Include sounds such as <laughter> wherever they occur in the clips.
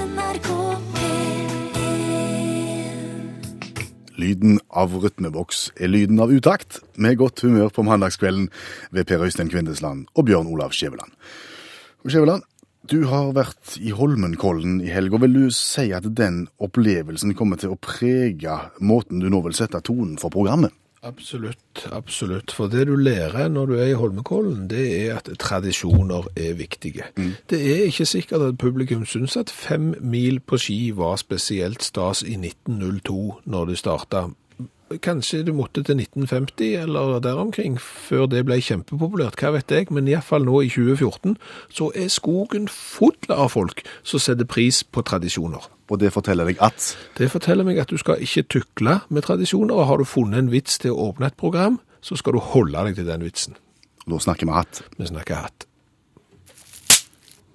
NRK P1 Lyden av rytmeboks er lyden av utakt, med godt humør på mandagskvelden ved Per Øystein Kvindesland og Bjørn Olav Skjæveland. Og Skjæveland, du har vært i Holmenkollen i helga. Vil du si at den opplevelsen kommer til å prege måten du nå vil sette tonen for programmet? Absolutt, absolutt. For det du lærer når du er i Holmenkollen, det er at tradisjoner er viktige. Det er ikke sikkert at publikum syns at fem mil på ski var spesielt stas i 1902 når det starta. Kanskje du måtte til 1950 eller der omkring før det ble kjempepopulært, hva vet jeg, men iallfall nå i 2014 så er skogen full av folk som setter pris på tradisjoner. Og det forteller deg at Det forteller meg at du skal ikke tukle med tradisjoner, og har du funnet en vits til å åpne et program, så skal du holde deg til den vitsen. Da snakker vi hatt. Vi snakker hatt.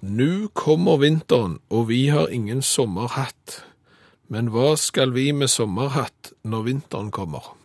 Nå kommer vinteren, og vi har ingen sommerhatt. Men hva skal vi med sommerhatt når vinteren kommer?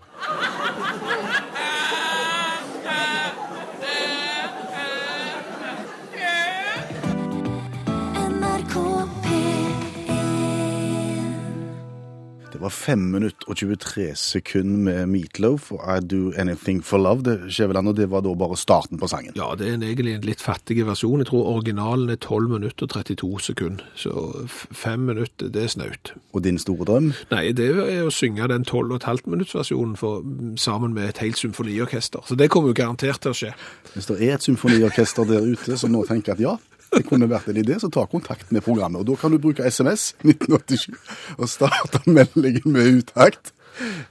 Det var 5 minutter og 23 sekunder med Meatloaf og I Do Anything for Love, det, Skjæveland, og det var da bare starten på sangen. Ja, det er en, egentlig en litt fattig versjon. Jeg tror originalen er 12 minutter og 32 sekunder. Så f- fem minutter, det er snaut. Og din store drøm? Nei, det er å synge den 12,5 minutts versjonen for, sammen med et helt symfoniorkester. Så det kommer jo garantert til å skje. Hvis det er et symfoniorkester der ute som nå tenker at ja, det kunne vært en idé, så ta kontakt med programmet. Og da kan du bruke SMS 1987 og starte meldingen med utakt.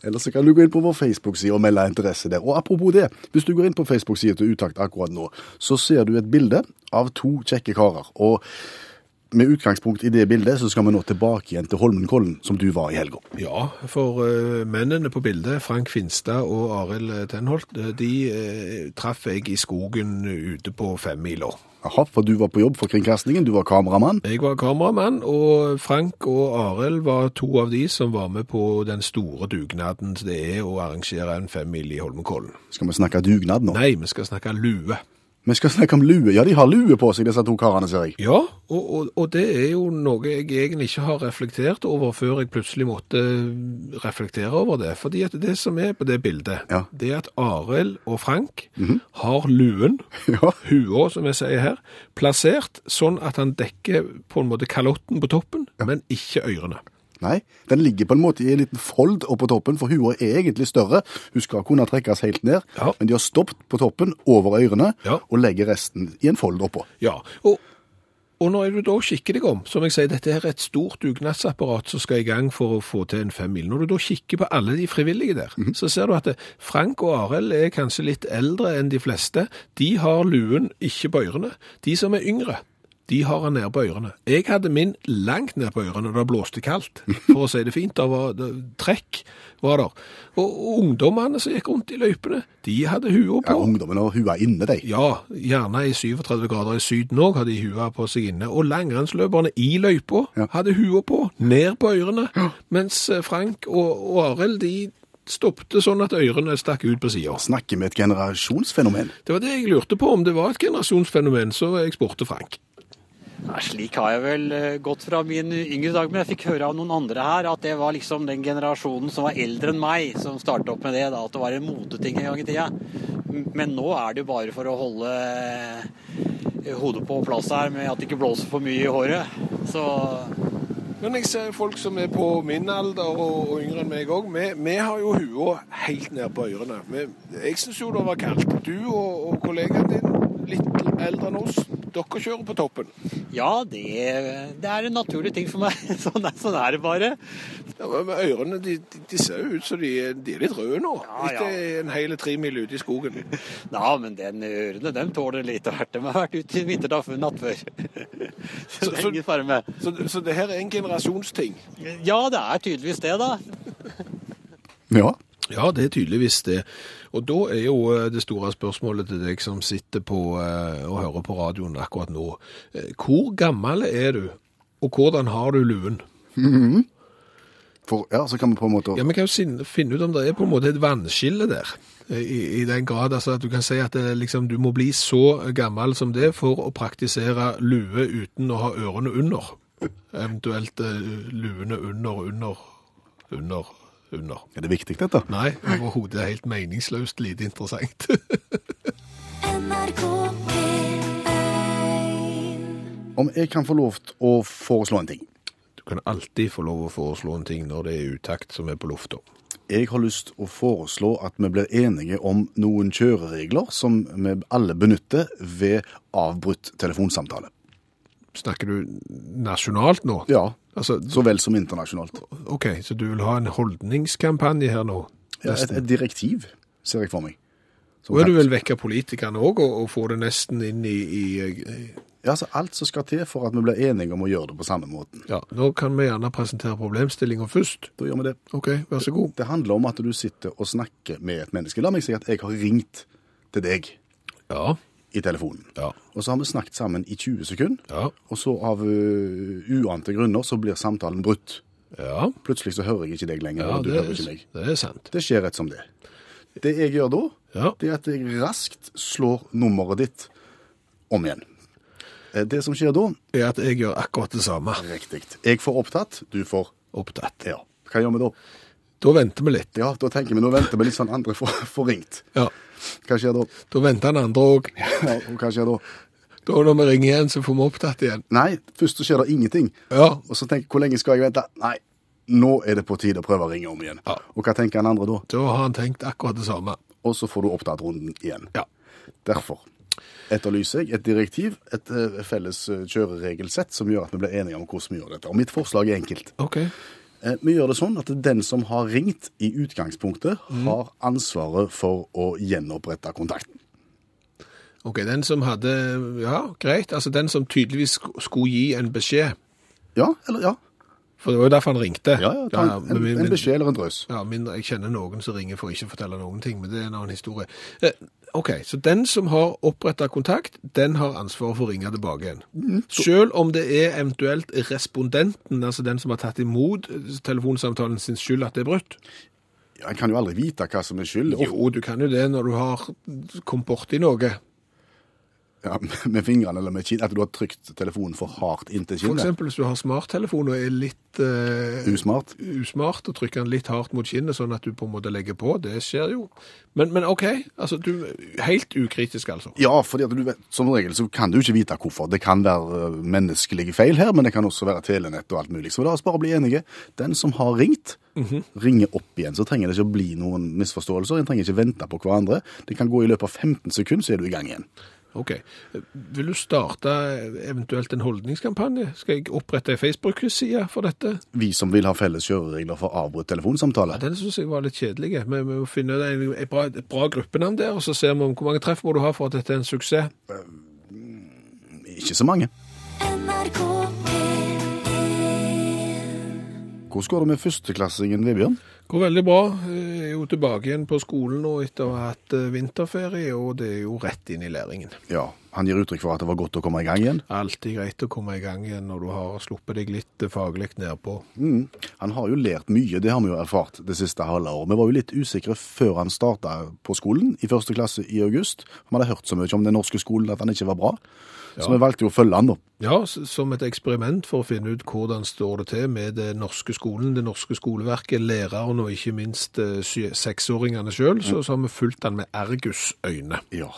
Eller så kan du gå inn på vår Facebook-side og melde interesse der. Og apropos det, hvis du går inn på Facebook-sida til Utakt akkurat nå, så ser du et bilde av to kjekke karer. Og med utgangspunkt i det bildet så skal vi nå tilbake igjen til Holmenkollen, som du var i helga. Ja, for uh, mennene på bildet, Frank Finstad og Arild Tenholt, eh, de uh, traff jeg i skogen ute på femmila. Jaha, for du var på jobb for kringkastingen, du var kameramann. Jeg var kameramann, og Frank og Arild var to av de som var med på den store dugnaden det er å arrangere en femmil i Holmenkollen. Skal vi snakke dugnad nå? Nei, vi skal snakke lue. Vi skal snakke om lue. Ja, de har lue på seg, disse to karene, ser jeg. Ja, og, og, og det er jo noe jeg egentlig ikke har reflektert over før jeg plutselig måtte reflektere over det. Fordi at det som er på det bildet, Ja. det er at Arild og Frank har luen, <laughs> Ja. hua som jeg sier her, plassert sånn at han dekker på en måte kalotten på toppen, men ikke ørene. Nei, den ligger på en måte i en liten fold oppå toppen, for hua er egentlig større. Hun skal kunne trekkes helt ned, Ja. men de har stoppet på toppen over ørene Ja. og legger resten i en fold oppå. Ja, og, og når du da kikker deg om, som jeg sier, dette er et stort dugnadsapparat som skal i gang for å få til en femmil. Når du da kikker på alle de frivillige der, så ser du at Frank og Arild er kanskje litt eldre enn de fleste. De har luen ikke på ørene. De som er yngre, de har han nede på ørene. Jeg hadde min langt ned på ørene, da det blåste kaldt, for å si det fint. Det var det, trekk var der. Og, ungdommene som gikk rundt i løypene, de hadde hua Ja, Ungdommene ungdommen har hua inne, de. Ja, gjerne i 37 grader i syden òg hadde de hua på seg inne. Og langrennsløperne i løypa Ja. hadde hua på, ned på ørene. Mens eh, Frank og, og Arild de stoppte sånn at ørene stakk ut på sida. Snakker med et generasjonsfenomen. Det var det jeg lurte på, om det var et generasjonsfenomen, så jeg spurte Frank. Nei, slik har jeg vel eh, gått fra min yngre dag, men jeg fikk høre av noen andre her at det var liksom den generasjonen som var eldre enn meg, som startet opp med det, da, at det var en moteting en gang i tida. Men nå er det jo bare for å holde eh, hodet på plass her med at det ikke blåser for mye i håret. Så Men jeg ser folk som er på min alder og, og yngre enn meg òg. Vi, vi har jo hua helt ned på ørene. Jeg syns jo det var kaldt. Du og, og kollegaen din, litt eldre enn oss, dere kjører på toppen. ja, det, det er en naturlig ting for meg. <laughs> Sånn er, sånn er det bare. Ja, men Ørene de, de, de ser jo ut som de, de er litt røde nå, Ja, ja. etter en hel tre mil ute i skogen. <laughs> Ja, men den ørene, dem tåler litt av hvert. De har vært ute i vinternatt før. <laughs> Så Så- det så- er. Så, så det her er en generasjonsting. Ja, det er tydeligvis det, da. Ja. Ja, det er tydeligvis det. Og da er jo eh, det store spørsmålet til deg som sitter på eh, og hører på radioen akkurat nå. Eh, Hvor gammel er du, og hvordan har du luen? For, ja, så kan vi på en måte Ja, Vi kan jo finne ut om det er på en måte et vannskille der. I, i den grad altså at du kan si at det, liksom, du må bli så gammel som det for å praktisere lue uten å ha ørene under. Eventuelt uh, luene under, under, under, under. Er det viktig, dette? Nei, overhodet helt meningsløst lite interessant. NRK Om jeg kan få lov til å foreslå en ting. Du kan alltid få lov å foreslå en ting når det er utakt som er på lufta. Jeg har lyst å foreslå at vi blir enige om noen kjøreregler som vi alle benytter ved avbrutt telefonsamtale. Snakker du nasjonalt nå? Ja, Altså, så vel som internasjonalt. ok, så du vil ha en holdningskampanje her nå? Ja, et, et direktiv, ser jeg for meg. Som Og du vil vekke politikerne òg, og, og få det nesten inn i, i Ja, altså alt som skal til for at vi blir enige om å gjøre det på samme måten. Ja, nå kan vi gjerne presentere problemstillinga først. Da gjør vi det. OK, vær så god. Det handler om at du sitter og snakker med et menneske. La meg si at jeg har ringt til deg Ja, i telefonen. ja, Og så har vi snakket sammen i 20 sekunder, ja, og så av uh, uante grunner så blir samtalen brutt. ja. Plutselig så hører jeg ikke deg lenger, og du hører ikke meg. det er sant. Det skjer rett som det. Det jeg gjør da, det er at jeg raskt slår nummeret ditt om igjen. Eh, Det som skjer da, er at jeg gjør akkurat det samme. riktig. Jeg får opptatt, du får Opptatt. Ja. Hva gjør vi da? Da venter vi litt. Ja, da tenker vi nå venter vi litt sånn andre får ringt. Ja, Hva skjer da? Da venter den andre òg. Ja, og hva skjer da? Da når vi ringer igjen, så får vi opptatt igjen. Nei, først så skjer det ingenting. Ja, Og så tenker jeg, hvor lenge skal jeg vente? Nei, nå er det på tide å prøve å ringe om igjen. Ja. Og hva tenker den andre da? da har han tenkt akkurat det samme. Og så får du opptatt runden igjen. Ja. Derfor etterlyser jeg et direktiv, et eh, felles eh, kjøreregelsett, som gjør at vi blir enige om hvordan vi gjør dette. Og mitt forslag er enkelt. OK. Eh, Vi gjør det sånn at den som har ringt i utgangspunktet, Mm. har ansvaret for å gjenopprette kontakten. Ok, Den som hadde Ja, greit. Altså den som tydeligvis skulle gi en beskjed. Ja, eller ja. For det var jo derfor han ringte. Ja, ja, ta en, en, en beskjed eller en drøs. Ja, mindre jeg kjenner noen som ringer for å ikke fortelle noen ting, men det er en annen historie. Eh, ok, så den som har opprettet kontakt, den har ansvaret for å ringe tilbake igjen. Mm, Selv om det er eventuelt respondenten, altså den som har tatt imot telefonsamtalen sin skyld at det er brutt. Ja, En kan jo aldri vite hva som er skyld. Jo, du kan jo det når du har kommet borti noe. Ja, <laughs> med fingrene eller med kinn. At du har trykt telefonen for hardt inntil For kinnet. eksempel hvis du har smarttelefon og er litt eh, Usmart. usmart og trykker den litt hardt mot kinnet, sånn at du på en måte legger på. Det skjer jo. Men, men OK, altså du Helt ukritisk, altså. Ja, vet, som regel så kan du ikke vite hvorfor. Det kan være eh, menneskelige feil her, men det kan også være telenett og alt mulig. Så la oss bare bli enige. Den som har ringt, ringer opp igjen. Så trenger det ikke å bli noen misforståelser. En trenger ikke vente på hverandre. Det kan gå i løpet av 15 sekunder, så er du i gang igjen. OK. Vil du starte eventuelt en holdningskampanje? Skal jeg opprette ei Facebook-side for dette? Vi som vil ha felles kjøreregler for avbrutt telefonsamtale. Den syns jeg var litt kjedelig. Vi vi må finne en, et, bra, et bra gruppenavn der, og så ser vi om hvor mange treff må du ha for at dette er en suksess. Ikke så mange. NRK P1 Hvordan går det med førsteklassingen, Vebjørn? Går veldig bra. Jeg er jo tilbake igjen på skolen nå etter å ha hatt eh, vinterferie, og det er jo rett inn i læringen. Ja, han gir uttrykk for at det var godt å komme i gang igjen. Alltid greit å komme i gang igjen når du har sluppet deg litt eh, faglig nedpå. Mm. Han har jo lært mye, det har vi jo erfart det siste halve året. Vi var jo litt usikre før han starta på skolen i første klasse i august. Vi hadde hørt så mye om den norske skolen at han ikke var bra, så vi valgte jo å følge han da. Ja, som et eksperiment for å finne ut hvordan står det til med det norske skolen, det norske skoleverket, læreren og ikke minst eh, seksåringene sjøl, så, så har vi fulgt han med Ergus øyne. Ja.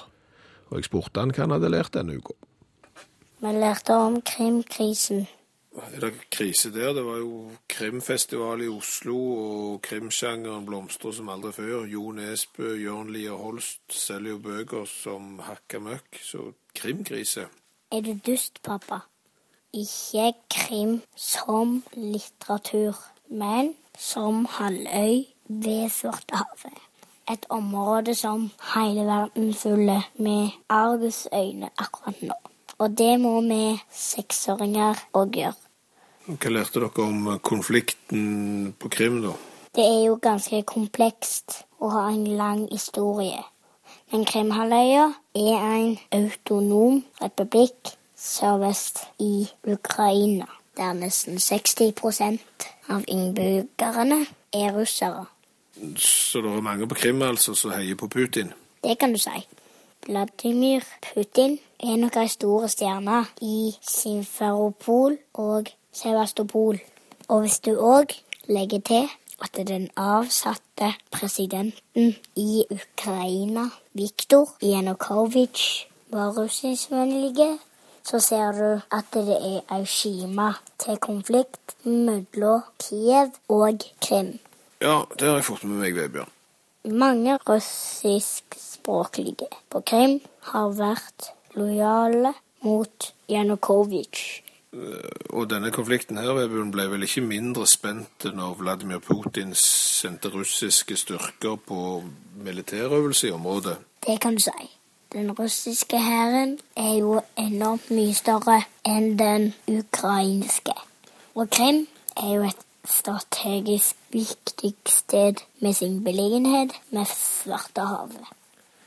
Og jeg spurte han hva han hadde lært denne uka. Vi lærte om Krimkrisen. Er det krise der? Det var jo krimfestival i Oslo, og krimsjangeren blomstrer som aldri før. Jo Nesbø, Jørn Lier Holst selger jo bøker som hakka møkk, så krimkrise. Er du dust, pappa? Ikke krim som litteratur, men som halvøy ved Svartehavet. Et område som hele verden følger med argusøyne akkurat nå. Og det må vi seksåringer òg gjøre. Hva lærte dere om konflikten på Krim, da? Det er jo ganske komplekst å ha en lang historie. Men Krimhalvøya er en autonom republikk sørvest i Ukraina, der nesten 60% av innbyggerne er russere. Så det er mange på Krim altså som heier på Putin? Det kan du si. Vladimir Putin er nok ei stor stjerne i Simferopol og Sevastopol. Og hvis du òg legger til at den avsatte presidenten i Ukraina, Viktor Janukovitsj, var russiskvennlige, så ser du at det er ei skime til konflikt mellom Kiev og Krim. Ja, det har jeg fått med meg, Vebjørn. Mange russiskspråklige på Krim har vært lojale mot Janukovitsj. Og denne konflikten her, ble vel ikke mindre spent når Vladimir Putin sendte russiske styrker på militærøvelse i området? Det kan du si. Den russiske hæren er jo enormt mye større enn den ukrainske. Og Krim er jo et strategisk viktig sted med sin beliggenhet med Svartehavet.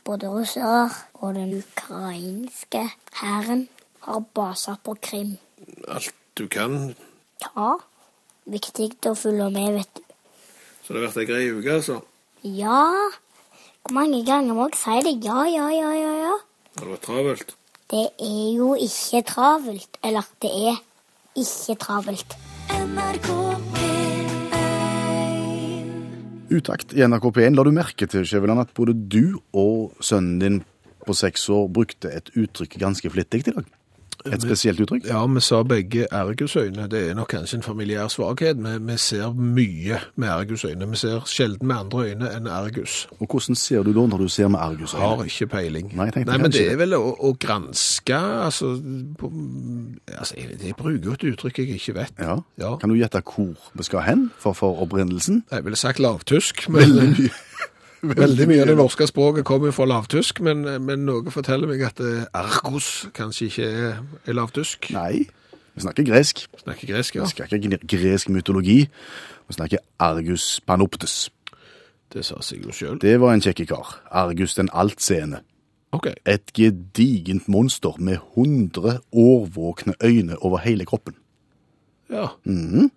Både russere og den ukrainske hæren har baser på Krim. Alt du kan. Ja, viktig å følge med, vet du. Så det har vært ei grei uke, altså. Ja, hvor mange ganger må jeg si det? Ja, ja, ja, ja, ja. Har det vært travelt? Det er jo ikke travelt. Eller, det er ikke travelt. NRK Utakt i NRK P1 la du merke til, Skjæveland, at både du og sønnen din på seks år brukte et uttrykk ganske flittig i dag. Et spesielt uttrykk. Ja, vi sa begge ergusøyne. Det er nok kanskje en familiær svakhet. Vi, vi ser mye med ergusøyne. Vi ser sjelden med andre øyne enn ergus. Og hvordan ser du da når du ser med ergusøyne? Har ikke peiling. Nei, Nei men det er vel å, å granske altså, på, altså jeg, jeg bruker jo et uttrykk jeg ikke vet. Ja. Ja. Kan du gjette hvor vi skal hen for, for opprinnelsen? Jeg ville sagt lavtysk, men Veldig mye. Veldig mye av det norske språket kommer fra lavtysk, men, men noe forteller meg at eh, argos kanskje ikke er, er lavtysk. Nei, vi snakker gresk. Snakker gresk, ja. Vi snakker gresk mytologi. Vi snakker Argus Panoptes. Det sa seg jo sjøl. Det var en kjekke kar. Argus den altseende. Okay. Et gedigent monster med hundre årvåkne øyne over hele kroppen. Ja. Mhm.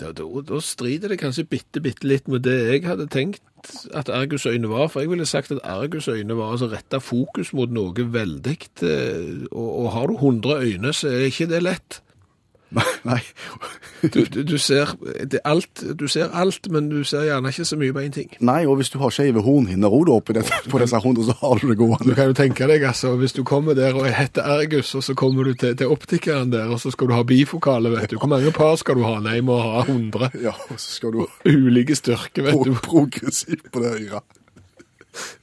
Da, da, da strider det kanskje bitte, bitte litt med det jeg hadde tenkt at Argus øyne var. For jeg ville sagt at Argus øyne var altså retta fokus mot noe veldig. eh, Og, og har du 100 øyne, så er ikke det lett. Nei, Du, du, du, ser, det er alt, du ser alt, men du ser gjerne ikke så mye på én ting. Nei, og hvis du har skeive hornhinner òg oppi dette, på disse hundene, så har du det gående. Du kan jo tenke deg, altså, hvis du kommer der og heter Ergus, og så kommer du til, til optikeren der, og så skal du ha bifokale, vet du. Hvor mange par skal du ha? Nei, må ha 100. Ja, og så skal du Ulike styrker, vet du. pro progressivt på det øret.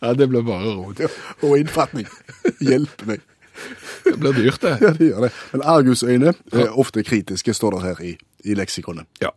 Ja, det blir bare rot. Ja, og innfatning. Hjelp meg. Det blir dyrt, det. <laughs> Ja, det gjør det. Men argusøyne er ofte kritiske, står det her i, i leksikonet. Ja.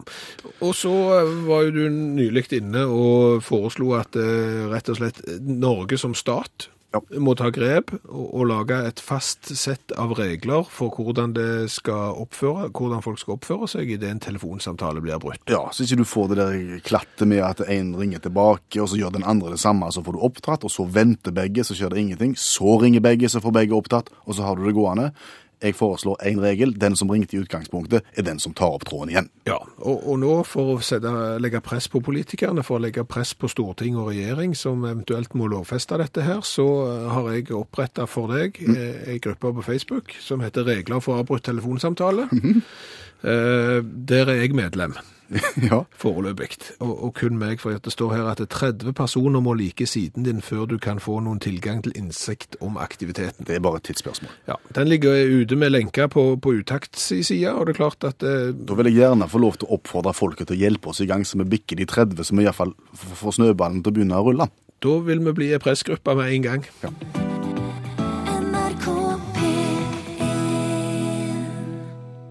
Og så eh, var jo du nylig inne og foreslo at eh, rett og slett Norge som stat Ja. må ta grep og, og lage et fast sett av regler for hvordan oppføre, hvordan folk skal oppføre seg idet en telefonsamtale blir brutt. Ja, så ikke du får det der klattet med at en ringer tilbake, og så gjør den andre det samme, så får du opptatt, og så venter begge, så skjer det ingenting. Så ringer begge, så får begge opptatt, og så har du det gående. Jeg foreslår en regel. Den som ringte i utgangspunktet, er den som tar opp tråden igjen. Ja, og, og nå for å sette, legge press på politikerne, for å legge press på storting og regjering, som eventuelt må lovfeste dette her, så eh, har jeg opprettet for deg mm. en gruppe på Facebook som heter Regler for avbrutt telefonsamtale. Eh, Der er jeg medlem <laughs> ja. foreløpig, og, og kun meg, for det står her at 30 personer må like siden din før du kan få noen tilgang til innsikt om aktiviteten. Det er bare et tidsspørsmål. Ja, Den ligger ute med lenker på, på Utakts side, og det er klart at eh, Da vil jeg gjerne få lov til å oppfordre folket til å hjelpe oss i gang, så vi bikker de 30, så vi iallfall får snøballen til å begynne å rulle. da vil vi bli ei pressgruppe med en gang. NRK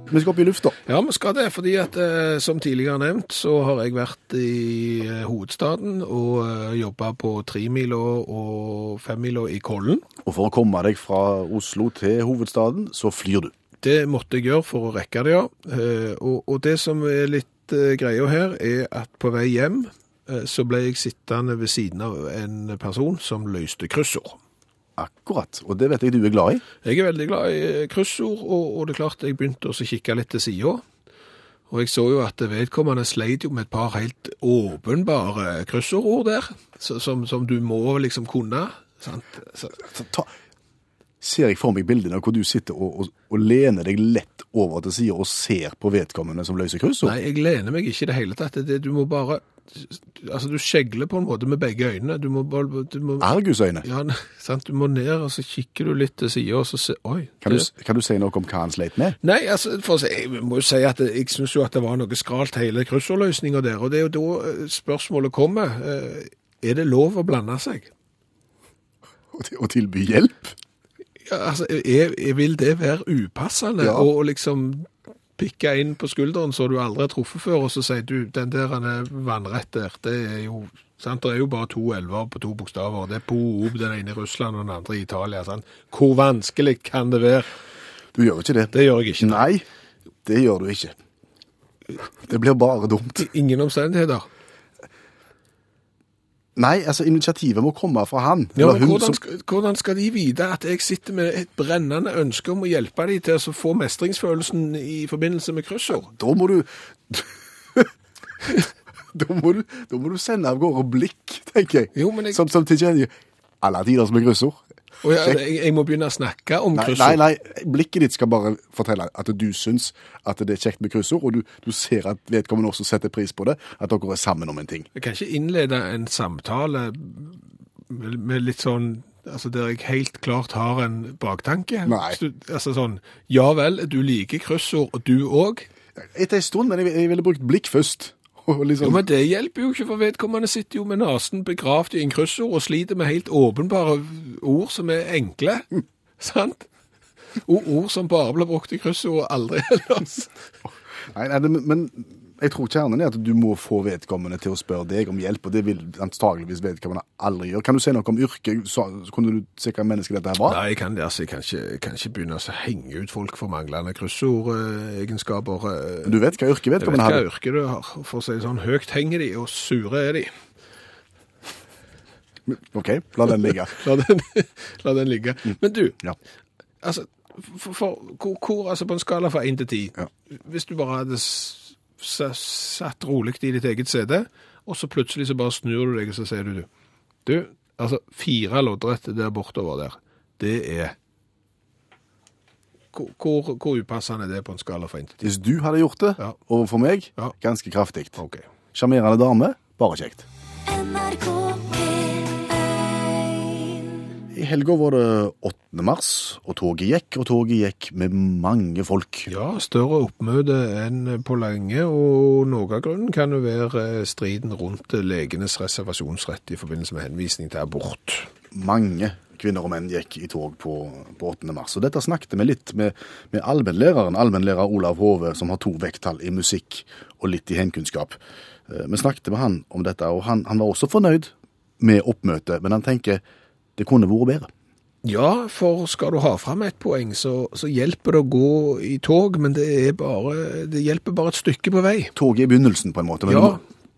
Vi skal opp i lufta. Ja, vi skal det, fordi at eh, som tidligere nevnt, så har jeg vært i eh, hovedstaden og eh, jobba på tremila og femmila i Kollen. Og for å komme deg fra Oslo til hovedstaden, så flyr du. Det måtte jeg gjøre for å rekke det, ja. Eh, og, og det som er litt greia her, er at på vei hjem så ble jeg sittende ved siden av en person som løste kryssord. Akkurat. Og det vet jeg du er glad i. Jeg er veldig glad i eh, kryssord, og, og det er klart jeg begynte å kikke litt til sida. Og jeg så jo at vedkommende sleit jo med et par helt åpenbare kryssordord der, så, som, som du må liksom kunne. Sant? Så, Så ta, ser jeg for meg bildene hvor du sitter og, og, og lener deg lett over til sida og ser på vedkommende som løser kryssord. Nei, jeg lener meg ikke i det hele tatt. Det, du må bare Altså, du skjegler på en måte med begge øynene. Du må bare Argusøyne. ja, <laughs> sant? Du må ned, og så kikker du litt til sida, og så ser Oi. Kan du, kan du si noe om hva han sleit med? Nei, altså, for å si, jeg må jo si at det- jeg syns jo at det var noe skralt hele kryssordløsninga der. Og det er jo da eh, spørsmålet kommer. eh, Er det lov å blande seg? Å tilby hjelp? Altså, er, er, vil det være upassende Ja. å liksom pikke inn på skulderen så du aldri har truffet før, og så sier du den der er vannrett der, det er jo sant? Det er jo bare to elver på to bokstaver. Det er Poob, den ene i Russland og den andre i Italia. Sant? Hvor vanskelig kan det være? Du gjør ikke det. Det gjør jeg ikke. Nei, det gjør du ikke. Det blir bare dumt. Ingen omstendigheter. Nei, altså initiativet må komme fra han. Ja, men hvordan, som- skal, hvordan skal de vite at jeg sitter med et brennende ønske om å hjelpe dem til å få mestringsfølelsen i forbindelse med kryssord? Da må du <laughs> da, må du da må du sende av gårde blikk, tenker jeg. Jo, men jeg- Som, som tilkjennegir alle tiders med kryssord. Og jeg, jeg, jeg må begynne å snakke om Nei, nei, kryssord. nei, blikket ditt skal bare fortelle at du syns at det er kjekt med kryssord, og du, du ser at vedkommende også setter pris på det, at dere er sammen om en ting. Jeg kan ikke innlede en samtale med, med litt sånn Altså der jeg helt klart har en baktanke. Nei. Altså sånn Ja vel, du liker kryssord, og du òg. Etter en stund, men jeg, jeg ville brukt blikk først. Og liksom, Jo, men det hjelper jo ikke, for vedkommende sitter jo med nesen begravd i en kryssord og sliter med helt åpenbare ord som er enkle. Sant? Og ord som bare blir brukt i kryssord og aldri ellers. Nei, nei, men jeg tror kjernen er at du må få vedkommende til å spørre deg om hjelp, og det vil antageligvis vedkommende aldri gjøre. Kan du si noe om yrket? Kunne du se hva menneske dette her var? Nei, jeg kan, det, altså, jeg kan, ikke, jeg kan ikke begynne å henge ut folk for manglende kryssordegenskaper. Men du vet hva yrket Jeg vet hva yrke du har. For å si det sånn, høyt henger de, og sure er de. OK, la den ligge. <laughs> La den, la den ligge. Men du, Ja. altså, for, for, hvor, hvor, altså på en skala fra 1 til 10, Ja. hvis du bare hadde satt rolig i ditt eget sete, og så plutselig så bare snur du deg, og så sier du, du, du, altså fire loddrette der bortover der, det er hvor, hvor, hvor upassende er det på en skala for intet? Hvis du hadde gjort det Ja. overfor meg, Ja. ganske kraftig. Ok. okay. dame, bare kjekt. NRK P1 I helga var det 8. mars, og toget gikk, og toget gikk med mange folk. Ja, større oppmøte enn på lenge, og noe av grunnen kan jo være striden rundt legenes reservasjonsrett i forbindelse med henvisning til abort. Mange kvinner og menn gikk i tog på, på 8. mars. Og dette snakket vi litt med, med allmennlæreren, allmennlærer Olav Hove, som har to vekttall i musikk og litt i heimkunnskap. Eh, Vi snakket med han om dette, og han, han var også fornøyd med oppmøtet, men han tenker det kunne vært bedre. Ja, for skal du ha fram et poeng, så, så hjelper det å gå i tog, men det, er bare, det hjelper bare et stykke på vei. Toget er begynnelsen, på en måte. Men Ja,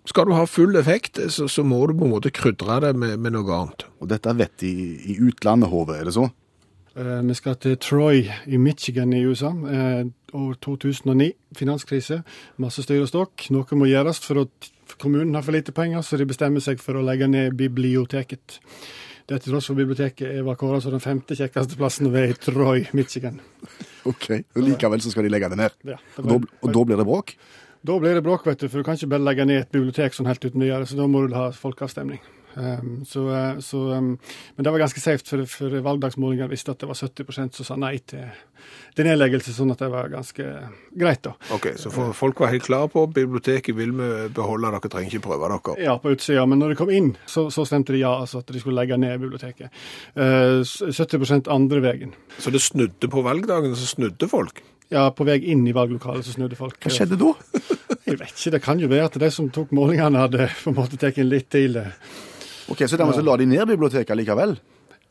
skal du ha full effekt, så, så må du på en måte krydre det med, med noe annet. Og dette vet de i utlandet, Hove, er det så? Eh, Vi skal til Troy i Michigan i USA. eh, År 2009, finanskrise. Masse styr og stokk. Noe må gjøres for at kommunen har for lite penger, så de bestemmer seg for å legge ned biblioteket. Det til tross for biblioteket var kåra som den femte kjekkeste plassen ved Troy, Michigan. Ok. Og likevel så skal de legge det ned. Ja, det Og da, og da blir det bråk? Da blir det bråk, vet du, for du kan ikke bare legge ned et bibliotek sånn helt uten videre, så da må du ha folkeavstemning. Um, så, eh, så, um, men det var ganske safe, for, for valgdagsmålingene visste at det var 70% som sa nei til, til nedleggelse, sånn at det var ganske greit, da. Ok, Så for folk var helt klare på biblioteket vil vi beholde, dere trenger ikke prøve dere. Ja, på utsida, men når de kom inn, så, så stemte de ja, altså at de skulle legge ned biblioteket. Eh, 70% andre veien. Så det snudde på valgdagen, så snudde folk? Ja, på vei inn i valglokalet så snudde folk. Hva skjedde da? Jeg vet ikke, det kan jo være at de som tok målingene hadde på en måte tatt litt til. Ok, Så dermed så la de ned biblioteket likevel?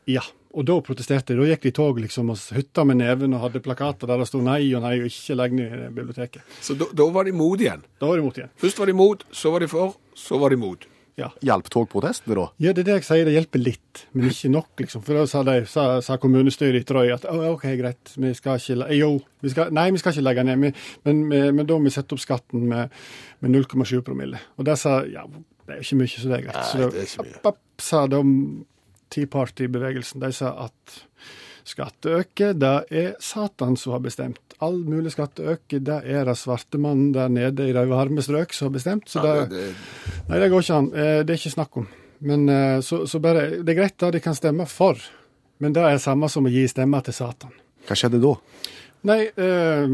Ja, og da protesterte de. Da gikk de i tog liksom og hytta med neven og hadde plakater der det sto nei og nei og ikke legg ned biblioteket. Så da, da var de mot igjen. Da var de imot igjen. Først var de mot, så var de for, så var de mot. Ja. Hjalp togprotestene da? ja, det er det jeg sier, det hjelper litt, men ikke nok, liksom. For da sa, de, sa, sa kommunestyret i Trøy at OK, greit, vi skal ikke Jo, vi skal, nei, vi skal ikke legge ned, men, men, men da må vi sette opp skatten med, med 0,7 promille. Og der sa ja, det er jo ikke mye, så det er greit. Nei, det er ikke mye. App, app, sa de Tea Party-bevegelsen, de sa at Skatteøke, det er Satan som har bestemt. All mulig skatteøke, det er det svartemannen der nede i de varme strøk som har bestemt. Så det, nei, det går ikke an. Eh, Det er ikke snakk om. Men eh, så, så bare Det er greit, da. De kan stemme for. Men det er det samme som å gi stemmer til Satan. Hva skjedde da? Nei, eh,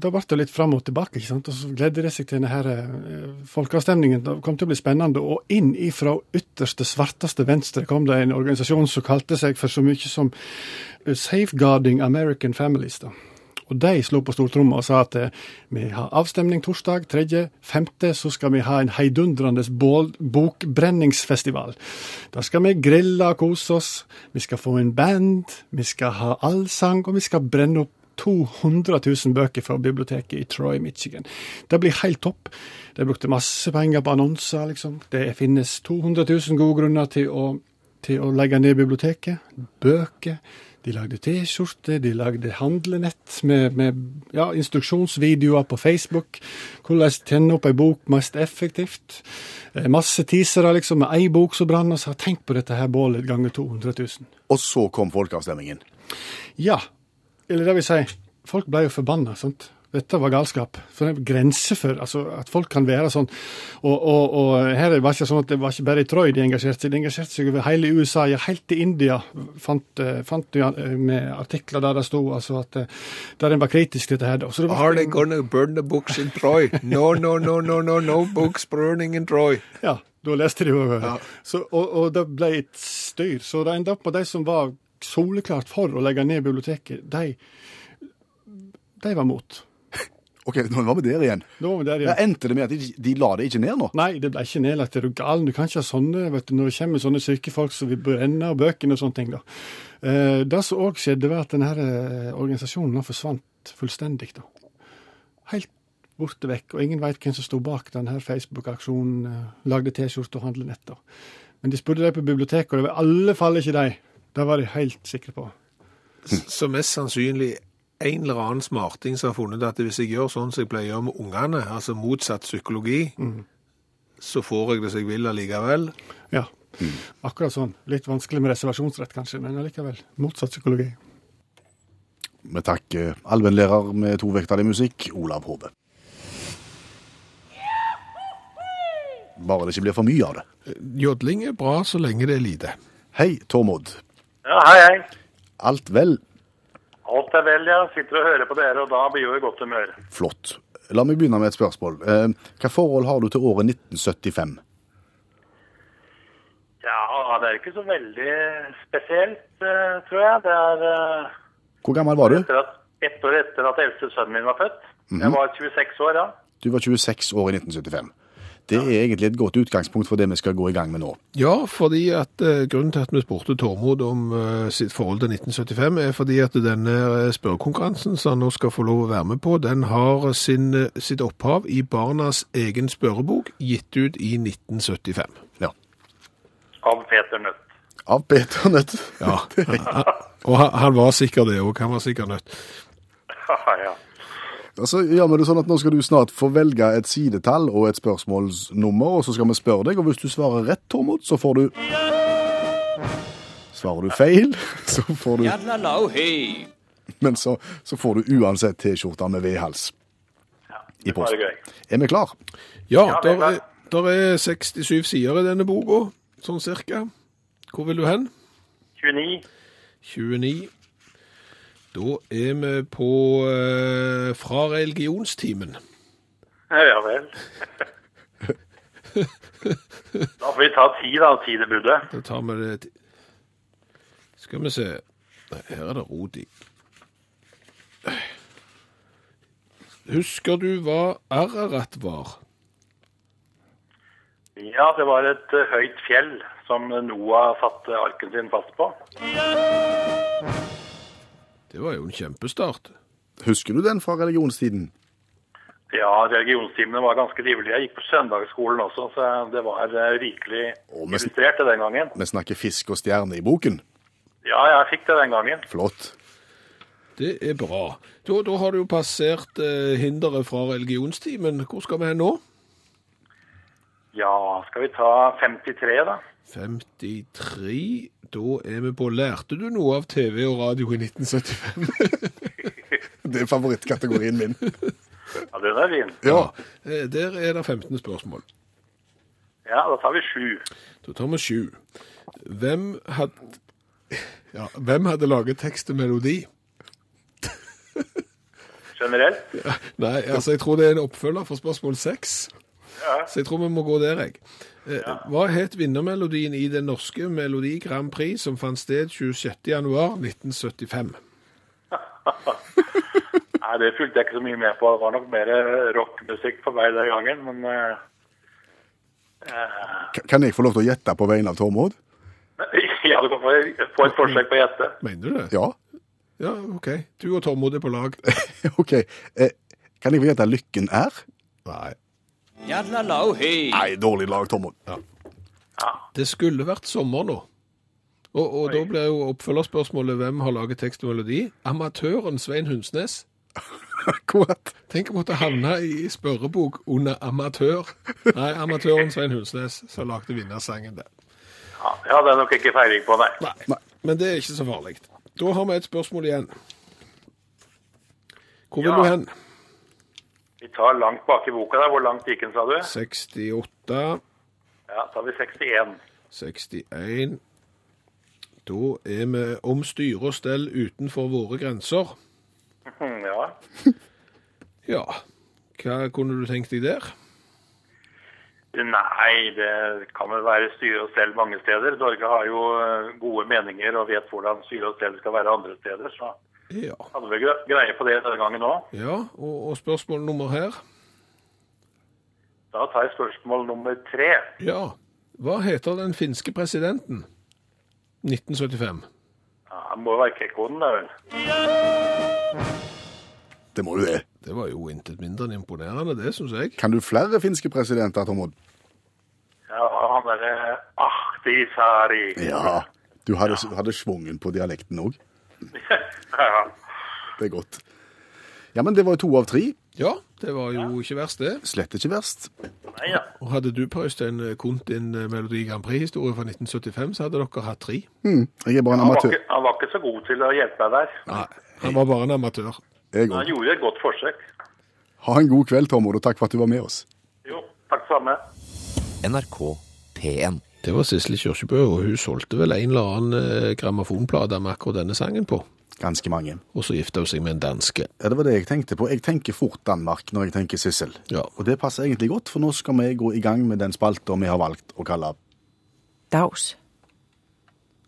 da ble det litt fram og tilbake, ikke sant. Og så gledde det seg til denne her, eh, folkeavstemningen. Det kom til å bli spennende. Og inn ifra ytterste, svarteste venstre kom det en organisasjon som kalte seg for så mye som eh, Safeguarding American Families. da. Og de slo på stortromma og sa at eh, vi har avstemning torsdag, tredje, femte, så skal vi ha en heidundrende bokbrenningsfestival. Da skal vi grille og kose oss, vi skal få en band, vi skal ha allsang, og vi skal brenne opp 200 000 bøker fra biblioteket i Troy, Michigan. Det blir helt topp. De brukte masse penger på annonser, liksom. Det finnes 200 000 gode grunner til å, til å legge ned biblioteket. Bøker. De lagde T-skjorter, de lagde handlenett med, med ja, instruksjonsvideoer på Facebook. Hvordan tenne opp ei bok mest effektivt. Eh, Masse teasere liksom, med ei bok som brann, og sa tenk på dette her bålet ganger 200 000. Og så kom folkeavstemningen. Ja, eller det vil si, folk ble jo forbanna, sant. Dette var galskap. For det er grenser for altså, at folk kan være sånn. Og, og, og her var det ikke sånn at det var ikke bare i Troy de engasjerte seg, de engasjerte seg over hele USA. Ja, helt til India fant, eh, fant eh, med artikler der det sto altså at eh, der en var kritisk til dette her. Så det var- Are they gonna burn the books in Troy? No, no, no, no, no, no books burning in Troy. Ja, da leste de jo. Så, og, og det ble et styr. Så det endte opp med de som var soleklart for å legge ned biblioteket, de, de var mot. Ok, nå var vi der igjen. Nå var vi der Ja, igjen. endte det med at de, de la det ikke ned nå? Nei, det ble ikke nedlagt. Er du gal? Du kan ikke ha sånne vet du, når det kommer sånne syke folk som vil brenne bøkene og sånne ting. da. Eh, det som òg skjedde, var at denne eh, organisasjonen forsvant fullstendig. da. Helt borte vekk. Og ingen veit hvem som sto bak denne Facebook-aksjonen. Eh, lagde T-skjorte og handlenett. da. Men de spurte de på biblioteket, og det var i alle fall ikke de. Det var de helt sikre på. Så mest sannsynlig en eller annen smarting som har funnet at hvis jeg gjør sånn som jeg pleier å gjøre med ungene, altså motsatt psykologi, så får jeg det som jeg vil allikevel. Ja, akkurat sånn. Litt vanskelig med reservasjonsrett, kanskje, men allikevel. Motsatt psykologi. Vi takker allmennlærer med to vekttall i musikk, Olav Hove. Bare det ikke blir for mye av det. Jodling er bra så lenge det er lite. Hei, Tormod. Ja, hei, hei. Alt vel? Alt er vel, ja. sitter og hører på dere, og da blir jo i godt humør. Flott. La meg begynne med et spørsmål. Eh, Hva forhold har du til året 1975? Ja, det er ikke så veldig spesielt, eh, tror jeg. Det er eh, Hvor gammel var du? etter at, ett år etter at eldste sønnen min var født. Jeg var 26 år, ja. Du var 26 år i 1975. Det er egentlig et godt utgangspunkt for det vi skal gå i gang med nå. Ja, fordi at eh, grunnen til at vi spurte Tormod om eh, sitt forhold til 1975, er fordi at denne eh, spørrekonkurransen som han nå skal få lov å være med på, den har sin, sitt opphav i barnas egen spørrebok, gitt ut i 1975. Ja. Av Peter Nødt. Av Peter Nødt. Ja, <laughs> og han, han var sikker det òg, han var sikker nødt. <laughs> ja. Altså, gjør vi det sånn at Nå skal du snart få velge et sidetall og et spørsmålsnummer, og så skal vi spørre deg, og hvis du svarer rett, Tormod, så får du Svarer du feil, <laughs> så får du Men så, så får du uansett T-skjorta med V-hals i posten. Er vi klar? Ja, Ja, det er der er, der er 67 sider i denne boka, sånn cirka. Hvor vil du hen? 29. 29. Da er vi på eh, fra religionstimen. Ja, vel. da får vi ta ti, da. Tidebruddet. Da tar vi det Skal vi se Nei, her er det rot i. Husker du hva Ararat var? Ja, det var et eh, høyt fjell som Noah satte arken sin fast på. Det var jo en kjempestart. Husker du den fra religionstiden? Ja, religionstimene var ganske livlige. Jeg gikk på søndagsskolen også, så det var eh, rikelig illustrert det den gangen. Vi snakker fisk og stjerne i boken. Ja, jeg fikk det den gangen. Flott. Det er bra. Da, da har du jo passert eh, hinderet fra religionstimen. Hvor skal vi hen nå? Ja, skal vi ta 53 da? 53. Da er vi på Lærte du noe av TV og radio i 1975? <laughs> Det er favorittkategorien min. Ja, den er fin. Ja. Eh, Der er det 15 spørsmål. Ja, da tar vi sju. Da tar vi sju. Hvem hadde, ja, hvem hadde laget tekst og melodi? Generelt. Nei, altså jeg tror det er en oppfølger for spørsmål seks. Ja. Så jeg tror vi må gå der, jeg. Ja. Hva het vinnermelodien i den norske Melodi Grand Prix som fant sted 26. januar 1975? <laughs> Nei, det fulgte jeg ikke så mye med på. Det var nok mer eh, rockmusikk på vei den gangen, men eh, eh, Kan jeg få lov til å gjette på vegne av Tormod? <laughs> Ja, du kan få få et forsøk på å gjette. Mener du det? Ja. Ja, OK. Du og Tormod er på lag. <laughs> OK. Eh, kan jeg få gjette lykken er? Nei. Nei, dårlig lag, Tormod. Det skulle vært sommer nå. Og, og da blir jo oppfølgerspørsmålet hvem har laget tekst og melodi? Amatøren Svein Hunsnes. Akkurat. <laughs> Tenk å måtte havne i spørrebok under amatør. Nei, amatøren Svein Hunsnes som lagde vinnersangen der. Ja, Det hadde nok ikke feiring på, nei. Nei, men det er ikke så farlig. Da har vi et spørsmål igjen. Hvor vil Ja. du hen? Vi tar langt bak i boka der. Hvor langt gikk den, sa du? 68, Ja, tar vi 61. 61. Da er vi om styre og stell utenfor våre grenser. Hm, Ja. <laughs> Ja, hva kunne du tenkt deg der? Nei, det kan vel være styre og stell mange steder. Norge har jo eh, gode meninger og vet hvordan styre og stell skal være andre steder. Så Ja, hadde vi greie på det denne gangen òg. ja og, og spørsmål nummer her? Da tar jeg spørsmål nummer tre. Ja, hva heter den finske presidenten? 1975. Ja, Han må jo være Kekkonen, det vel. Det må jo det. Det var jo intet mindre enn imponerende, det synes jeg. Kan du flere finske presidenter, Tormod? Ja, han derre Ahtisaari. Ja. Du hadde, hadde svungen på dialekten òg. <laughs> ja. Det er godt. Ja, men det var jo to av tre. Ja, det var jo ikke verst det. Slett ikke verst. Nei, ja. Og hadde du, Per Øystein, kunnet din eh, Melodi Grand Prix-historie fra 1975, så hadde dere hatt tre. Mm. Jeg er bare en Han, var amatør. ikke, han var ikke så god til å hjelpe deg der. Nei, han var bare en amatør. Han gjorde et godt forsøk. Ha en god kveld, Tormod, og takk for at du var med oss. Jo, takk samme. NRK P1. Det var Sissel Kyrkjebø, og hun solgte vel en eller annen eh, grammofonplate med akkurat denne sangen på. Ganske mange. Og så gifta hun seg med en danske. Ja, Det var det jeg tenkte på. Jeg tenker fort Danmark når jeg tenker Sissel. Ja. Og det passer egentlig godt, for nå skal vi gå i gang med den spalta vi har valgt å kalle Daus.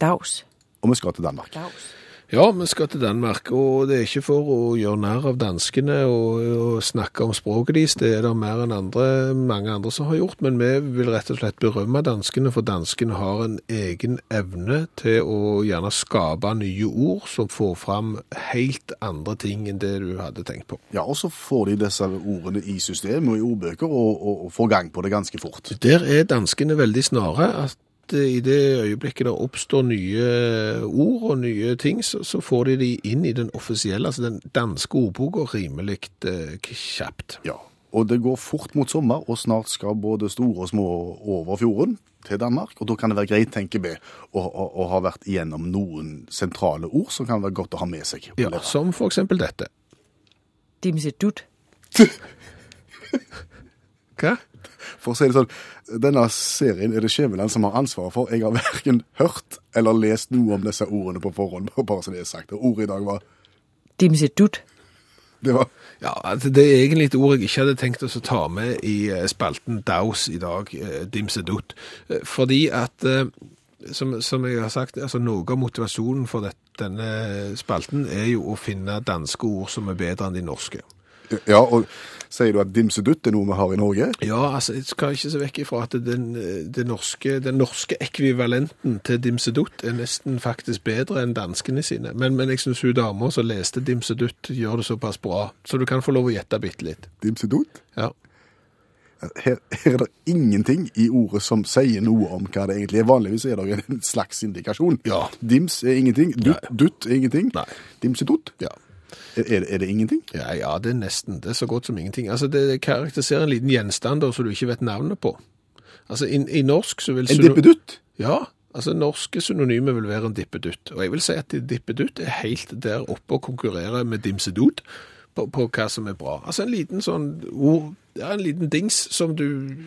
Daus. Og vi skal til Danmark. Dags. Ja, vi skal til Danmark, og det er ikke for å gjøre nær av danskene og, og snakke om språket deres, det er det mer enn andre, mange andre som har gjort, men vi vil rett og slett berømme danskene, for danskene har en egen evne til å gjerne skape nye ord som får fram helt andre ting enn det du hadde tenkt på. Ja, Og så får de disse ordene i system og i ordbøker, og, og, og får gang på det ganske fort. Der er danskene veldig snare, at eh, i det øyeblikket det oppstår nye ord og nye ting, så, så får de de inn i den offisielle, altså den danske ordboka, rimelig eh, kjapt. Ja, Og det går fort mot sommer, og snart skal både store og små over fjorden til Danmark. Og da kan det være greit, tenker vi, å, å, å ha vært igjennom noen sentrale ord som kan være godt å ha med seg. Ja, som for eksempel dette. Dimsedut. Hva? For å si det sånn, denne serien er det Skjæveland som har ansvaret for. Jeg har verken hørt eller lest noe om disse ordene på forhånd, <laughs> bare så det er sagt. Og ordet i dag var Dimsedut. Det var Ja, altså, det er egentlig et ord jeg ikke hadde tenkt å ta med i eh, spalten Daus i dag, eh, Dimsedut. Eh, Fordi at, som, som jeg har sagt, altså noe av motivasjonen for det, denne spalten er jo å finne danske ord som er bedre enn de norske. Ja, og sier du at dimsedutt er noe vi har i Norge? Ja, altså, jeg skal ikke se vekk ifra at den, den, norske, den norske ekvivalenten til Dimsedutt er nesten faktisk bedre enn danskene sine. Men, men jeg syns hun dama som leste Dimsedutt, gjør det såpass bra, så du kan få lov å gjette bitte litt. Dimsedutt? Ja. Her, her er det ingenting i ordet som sier noe om hva det egentlig er. Vanligvis er det en slags indikasjon. Ja. Dims er ingenting, dutt, dutt er ingenting. Nei. Dimsedutt? ja. Er, er, det- ingenting? Ja, ja, det er nesten. Det er så godt som ingenting. Altså, det karakteriserer en liten gjenstand som du ikke vet navnet på. Altså, i, i norsk så vil... En dippedutt? Ja, Altså, norske synonymer vil være en dippedutt. Og jeg vil si at dippedutt er helt der oppe og konkurrerer med dimsedut på, på hva som er bra. Altså en liten sånn ord, ja, en liten dings som du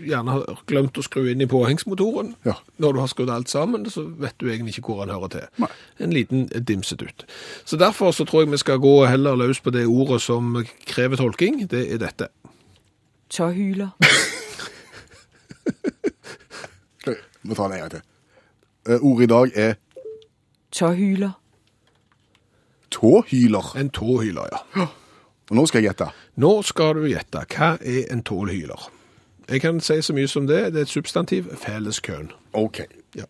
gjerne har glemt å skru inn i påhengsmotoren. Ja. Når du har skrudd alt sammen, så vet du egentlig ikke hvor han hører til. Nei. En liten dimsedutt. Så derfor så tror jeg vi skal gå heller løs på det ordet som krever tolking. Det er dette. Tjahyler Ok, Vi tar det en gang til. Eh, Ordet i dag er Tjahyler tåhyler. En tåhyler, ja. Og nå skal jeg gjette. Nå skal du gjette. Hva er en tålhyler? Jeg kan si så mye som det. Det er et substantiv. Felleskøen. OK. Ja.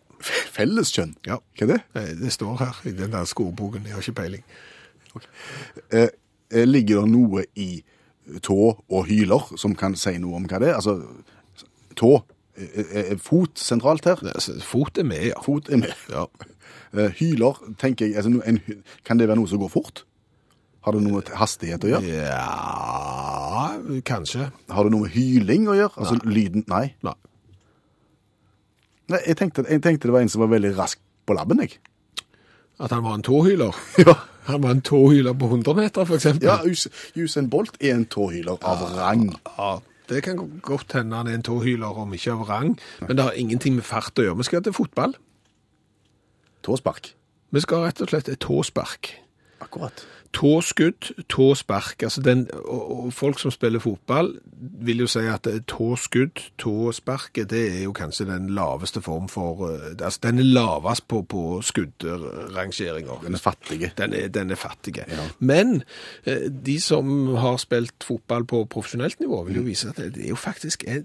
Felleskjønn. Ja. Hva er det? Eh, Det står her i den danske ordboken. Jeg har ikke peiling. Okay. eh, ligger det noe i tå og hyler som kan si noe om hva det er? Altså, tå er, er, er fot sentralt her? Altså, fot er med, ja. Fot er med. ja. Eh, hyler, tenker jeg, altså, en, kan det være noe som går fort? Har det noe med hastighet å gjøre? Ja, kanskje. Har det noe med hyling å gjøre? Altså lyden Nei. Nei. Nei jeg, tenkte, jeg tenkte det var en som var veldig rask på labben, jeg. At han var en tåhyler. <laughs> Ja. Han var en tåhyler på 100 meter, eksempel. Ja, Us- Usain Bolt er en tåhyler av rang. Ja, det kan godt hende han er en tåhyler, om ikke av rang. Men det har ingenting med fart å gjøre. Vi skal til fotball. Tåspark. Vi skal rett og slett et tåspark. Akkurat. Tåskudd, tåspark. Altså den, og, og folk som spiller fotball vil jo si at tåskudd, tåspark, det er jo kanskje den laveste form for eh, Altså den er lavest på, på skuddrangeringer. Den er fattige. Den er, den er fattige. Ja. Men eh, de som har spilt fotball på profesjonelt nivå, vil jo vise at det, det er jo faktisk er,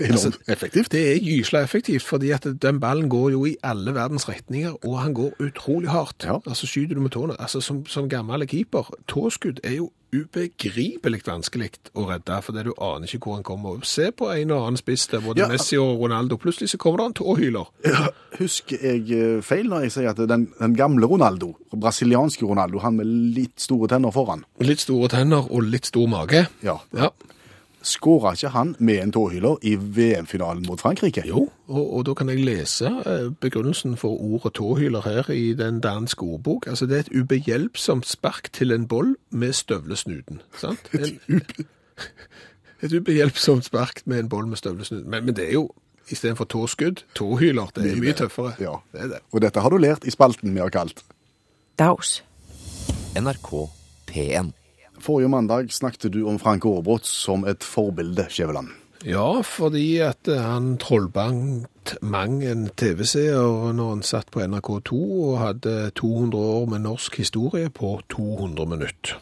Enormt <laughs> effektivt. det er gysla effektivt, fordi at den ballen går jo i alle verdens retninger, og han går utrolig hardt. Ja. Altså skyter du med tåene. Altså som, som gammel keeper, tåskudd er jo ubegripelig vanskelig å redde, fordi du aner ikke hvor han kommer. Se på en og annen spiss der, både Ja. Messi og Ronaldo. Plutselig så kommer det en tåhyler. Ja, Husker jeg eh, feil når jeg sier at den, den gamle Ronaldo, brasilianske Ronaldo, han med litt store tenner foran, Litt store tenner og litt stor mage. ja, Ja. Skåra ikke han med en tåhyler i VM-finalen mot Frankrike? Jo, og, og da kan jeg lese eh, begrunnelsen for ordet tåhyler her i den danske ordbok. Altså, det er et ubehjelpsomt spark til en boll med støvlesnuden. Sant? <laughs> En, <laughs> et ubehjelpsomt spark med en boll med støvlesnuden. Men, men det er jo, istedenfor tåskudd, tåhyler. Det er mye tøffere. Ja. Det er det. Og dette har du lært i spalten vi har kalt. Daus. NRK P1. Forrige mandag snakket du om Frank Aarebrot som et forbilde, Skjæveland. Ja, fordi at eh, han trollbandt mang en TV-seer når han satt på NRK2 og hadde 200 år med norsk historie på 200 minutter.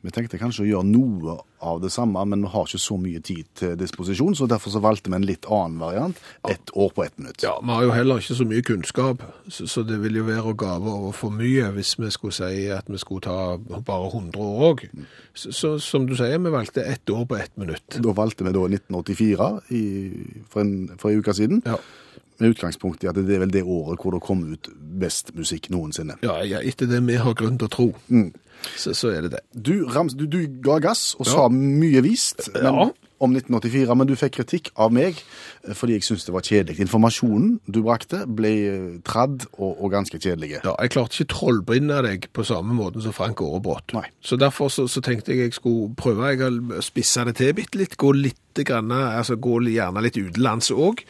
Vi tenkte kanskje å gjøre noe av det samme, men vi har ikke så mye tid til disposisjon, så derfor så valgte vi en litt annen variant. Ett år på ett minutt. Ja, vi har jo heller ikke så mye kunnskap, så, det vil jo være å gave over for mye hvis vi skulle si at vi skulle ta bare 100 år òg. Så, så som du sier, vi valgte ett år på ett minutt. Da valgte vi da 1984 i, for, en, for en uke siden, Ja. Med utgangspunkt i at det er vel det året hvor det kom ut best musikk noensinne. Ja, ja, etter det vi har grunn til å tro, så, så er det det. Du, rams, du, du ga gass og Ja. sa mye vist men, Ja. Om 1984, men du fikk kritikk av meg eh, fordi jeg syntes det var kjedelig. Informasjonen du brakte ble eh, tradd og, og ganske kjedelig. Ja, jeg klarte ikke trollbinde deg på samme måten som Frank Aarebrot. Så derfor så, så tenkte jeg jeg skulle prøve jeg å spisse det til bitte litt, gå litt grann, altså gå gjerne litt utenlands òg,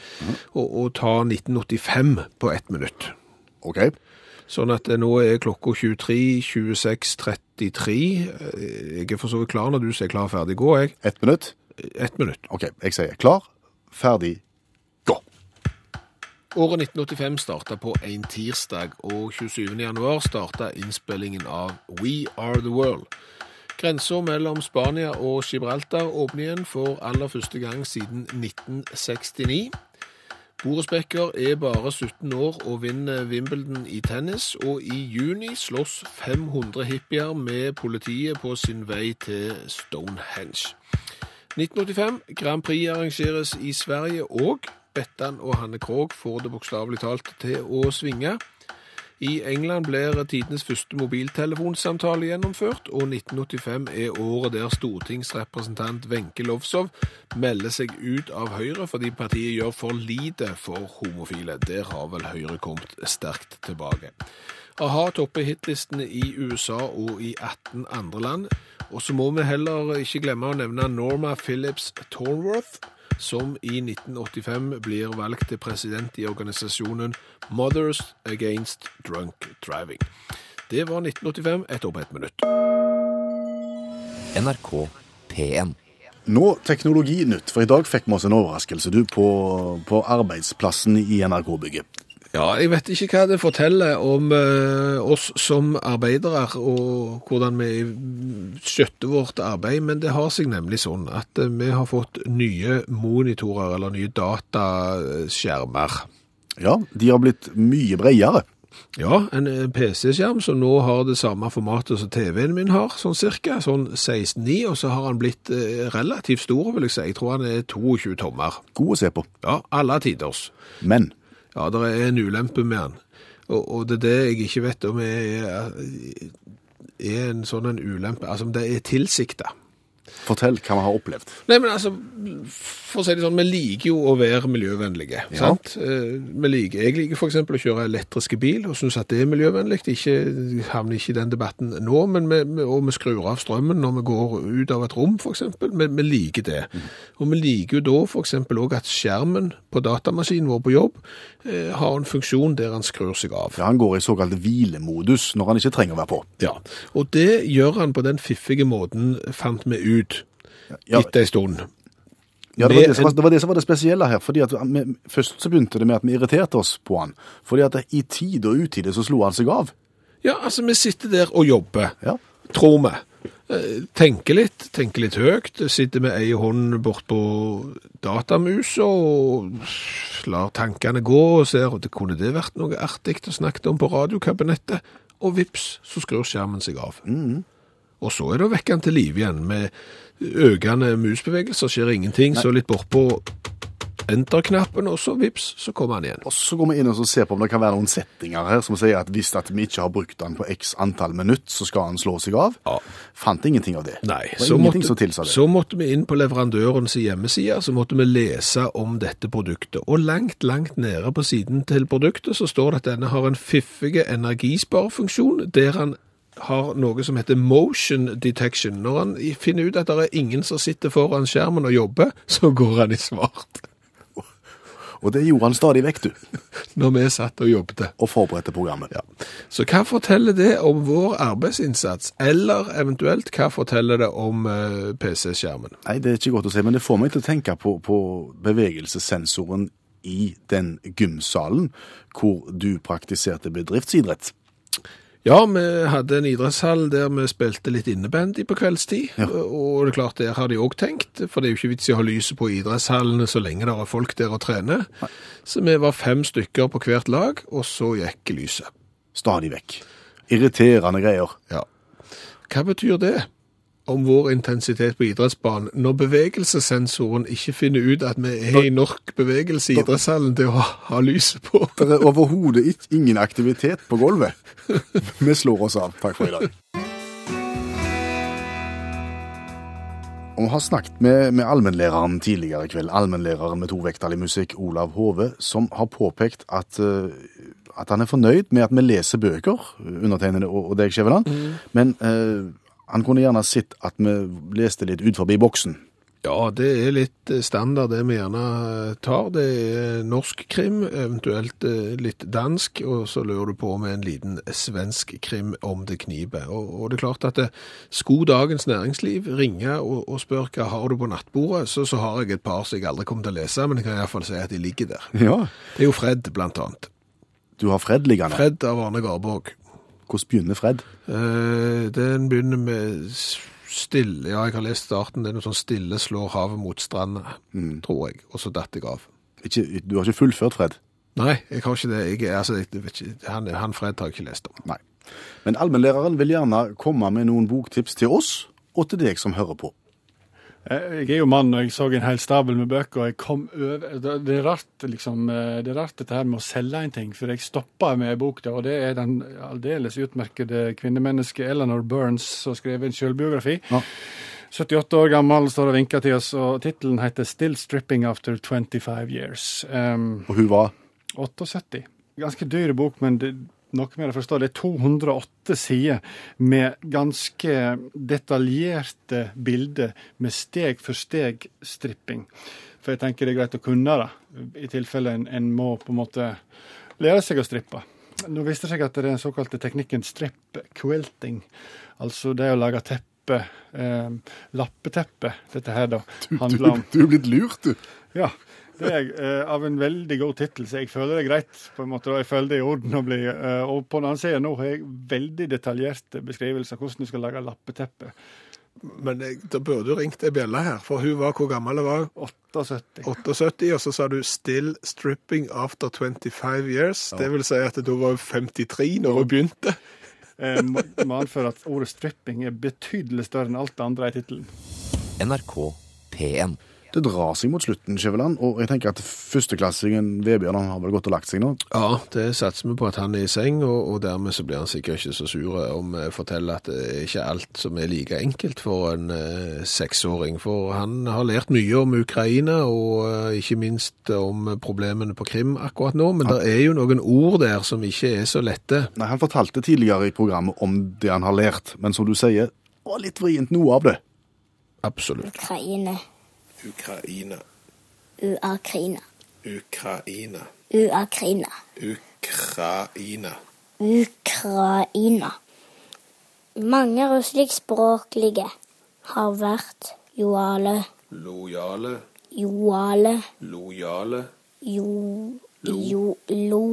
og, og ta 1985 på ett minutt. Ok? Sånn at eh, nå er klokka 23, 26, 33. Eh, Jeg er for så vidt klar når du sier klar, ferdig, gå, jeg. Ett minutt? Ett minutt. Ok, jeg sier klar, ferdig, gå. Året 1985 starta på en tirsdag, og 27. januar starta innspillingen av We Are The World. Grensa mellom Spania og Gibraltar åpner igjen for aller første gang siden 1969. Boris Becker er bare 17 år og vinner Wimbledon i tennis, og i juni slåss 500 hippier med politiet på sin vei til Stonehenge. 1985 Grand Prix arrangeres i Sverige, og Bettan og Hanne Krogh får det bokstavelig talt til å svinge. I England blir tidenes første mobiltelefonsamtale gjennomført, og 1985 er året der stortingsrepresentant Wenche Lovsov melder seg ut av Høyre fordi partiet gjør for lite for homofile. Der har vel Høyre kommet sterkt tilbake. A-ha topper hitlistene i USA og i 18 andre land. Og så må vi heller ikke glemme å nevne Norma Phillips Tornworth, som i 1985 blir valgt til president i organisasjonen Mothers Against Drunk Driving. Det var 1985, ett år på ett minutt. NRK P1. Nå teknologinytt, for i dag fikk vi oss en overraskelse du, på, på arbeidsplassen i NRK-bygget. Ja, jeg vet ikke hva det forteller om eh, oss som arbeidere og hvordan vi skjøtter vårt arbeid, men det har seg nemlig sånn at eh, vi har fått nye monitorer eller nye dataskjermer. Ja, de har blitt mye bredere. Ja, en eh, PC-skjerm som nå har det samme formatet som TV-en min har, sånn cirka, sånn 16,9, og så har han blitt eh, relativt stor, vil jeg si. Jeg tror han er 22 tommer. God å se på. Ja, alle tiders. Men Ja, det er en ulempe med han. Og, og det er det jeg ikke vet om er, er en sånn en ulempe, altså om det er tilsikta. Fortell hva vi har opplevd. Nei, men altså, for å si det sånn, vi liker jo å være miljøvennlige, Ja. sant? Eh, Vi liker, jeg liker eksempel å kjøre elektriske bil, og synes at det er miljøvennlig. Ikke, havner ikke i den debatten nå, men vi, og vi skrur av strømmen når vi går ut av et rom, eksempel. Vi, vi liker det. Og vi liker jo da eksempel også at skjermen på datamaskinen vår på jobb eh, har en funksjon der han skrur seg av. Ja, Han går i såkalt hvilemodus når han ikke trenger å være på. Ja, og det gjør han på den fiffige måten, fant vi ut Ja, etter en stund. ja det, var det, var, det var det som var det spesielle her. fordi at vi, Først så begynte det med at vi irriterte oss på han. Fordi at i tid og utide så slo han seg av. Ja, altså, vi sitter der og jobber. Ja. tror vi. Eh, Tenker litt, tenker litt høyt, sitter med ei hånd bort på datamusa og lar tankene gå og ser at det kunne det vært noe artig å snakke om på radiokabinettet, og vips, så skrur skjermen seg av. Og så er det å vekke den til liv igjen med økende musbevegelser, skjer ingenting, så litt bortpå enter-knappen, og så vips, så kommer han igjen. Og Så går vi inn og så ser på om det kan være noen settinger her som sier at hvis at vi ikke har brukt den på x antall minutt, så skal han slå seg av. Ja. Fant ingenting av det. Nei, det så måtte, det. så måtte vi inn på leverandørens hjemmeside, så måtte vi lese om dette produktet. Og langt, langt nede på siden til produktet så står det at denne har en fiffige energisparefunksjon, der han har noe som heter motion detection. Når han finner ut at det er ingen som sitter foran skjermen og jobber, <laughs> så går han i svart. Og det gjorde han stadig vekk, du. <laughs> Når vi satt og jobbet. Og forberedte programmet. Ja. Så hva forteller det om vår arbeidsinnsats, eller eventuelt hva forteller det om eh, PC-skjermen? Nei, det er ikke godt å si, men det får meg til å tenke på, på bevegelsessensoren i den gymsalen hvor du praktiserte bedriftsidrett. Ja, vi hadde en idrettshall der vi spilte litt innebandy på kveldstid. Ja. Og det er klart, der har de òg tenkt, for det er jo ikke vits i å ha lyset på idrettshallene så lenge det er folk der og trener. Så vi var fem stykker på hvert lag, og så gikk lyset. Stadig vekk. Irriterende greier. Ja. Hva betyr det om vår intensitet på idrettsbanen, når bevegelsessensoren ikke finner ut at vi er i nok bevegelse i idrettshallen til å ha, ha lyset på? Det er overhodet ingen aktivitet på gulvet. Vi slår oss av. Takk for i dag. Og vi har snakket med, med allmennlæreren tidligere i kveld, allmennlæreren med to vekttall i musikk, Olav Hove, som har påpekt at, uh, at han er fornøyd med at vi leser bøker, undertegnede og, deg, Skjæveland, men eh, han kunne gjerne sett at vi leste litt ut forbi boksen. Ja, det er litt eh, standard det vi gjerne eh, tar. Det er norsk krim, eventuelt eh, litt dansk, og så lurer du på med en liten svensk krim om det kniper. Og, og det er klart at det, skulle Dagens Næringsliv ringe og, og spørre hva har du på nattbordet, så, så har jeg et par som jeg aldri kommer til å lese, men jeg kan i hvert fall si at de ligger der. Ja. Det er jo Fred, blant annet. Du har Fred liggende. Fred av Arne Garborg. Hvordan begynner Fred? Eh, den begynner med stille, ja, jeg har lest starten, det er noe sånn stille slår havet mot stranda, tror jeg, og så datt jeg av. Ikke, du har ikke fullført Fred? Nei, jeg har ikke det. Jeg, altså, jeg ikke, han, han Fred har jeg ikke lest om. Nei. Men allmennlæreren vil gjerne komme med noen boktips til oss og til deg som hører på. Eh, Jeg er jo mann, og jeg så en hel stabel med bøker, og jeg kom over Det er rart, liksom, eh, det er rart dette her med å selge en ting, for jeg stoppa med ei bok, da, og det er den aldeles utmerkede kvinnemennesket Eleanor Burns, som skrev en selvbiografi. Ja. 78 år gammel, står og vinker til oss, og tittelen heter 'Still Stripping After 25 Years'. Um, Og hun var 78. Ganske dyr bok, men det, noe mer å forstå. Det er 208 sider med ganske detaljerte bilder med steg for steg stripping. For jeg tenker det er greit å kunne det, i tilfelle en, en må på en måte lære seg å strippe. Nå viste det seg at det er den såkalte teknikken strip quilting, altså det å lage teppe, eh, lappeteppe, dette her da, Du, handler om. du er blitt lurt, du. Ja, det er eh, av en veldig god tittel, så jeg føler det er greit. på en måte, og Jeg føler det er i orden å bli eh, Og på den annen side nå har jeg veldig detaljerte beskrivelser av hvordan du skal lage lappeteppe. Men jeg, da burde du ringt ei bjelle her, for hun var hvor gammel hun var? 78. 78, og så sa du 'still stripping after 25 years'. Det vil si at da var hun 53 når hun begynte. Jeg må må anføre at ordet stripping er betydelig større enn alt det andre i tittelen. NRK P1. Det drar seg mot slutten, Skjæveland, og jeg tenker at førsteklassingen Vebjørn han har vel gått og lagt seg nå. Ja, det satser vi på at han er i seng, og, og dermed så blir han sikkert ikke så sur om jeg forteller at det er ikke alt som er like enkelt for en eh, seksåring. For han har lært mye om Ukraina, og eh, ikke minst om problemene på Krim akkurat nå. Men det er jo noen ord der som ikke er så lette. Nei, Han fortalte tidligere i programmet om det han har lært, men som du sier, var litt vrient noe av det. Absolutt. Ukraina. Ukraina, Uakrina. Ukraina, Uakrina. Ukraina. Ukraina. Mange russiskspråklige har vært joale, Lojale, joale, lojale, jo, jo, lo,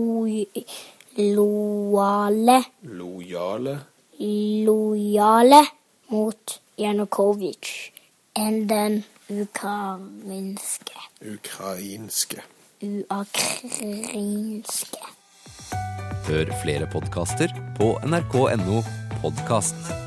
loale, lojale. lojale mot Janukovitsj enn den ukrainske, Ukrainske. uakrinske. Hør flere podkaster på nrk.no podkast.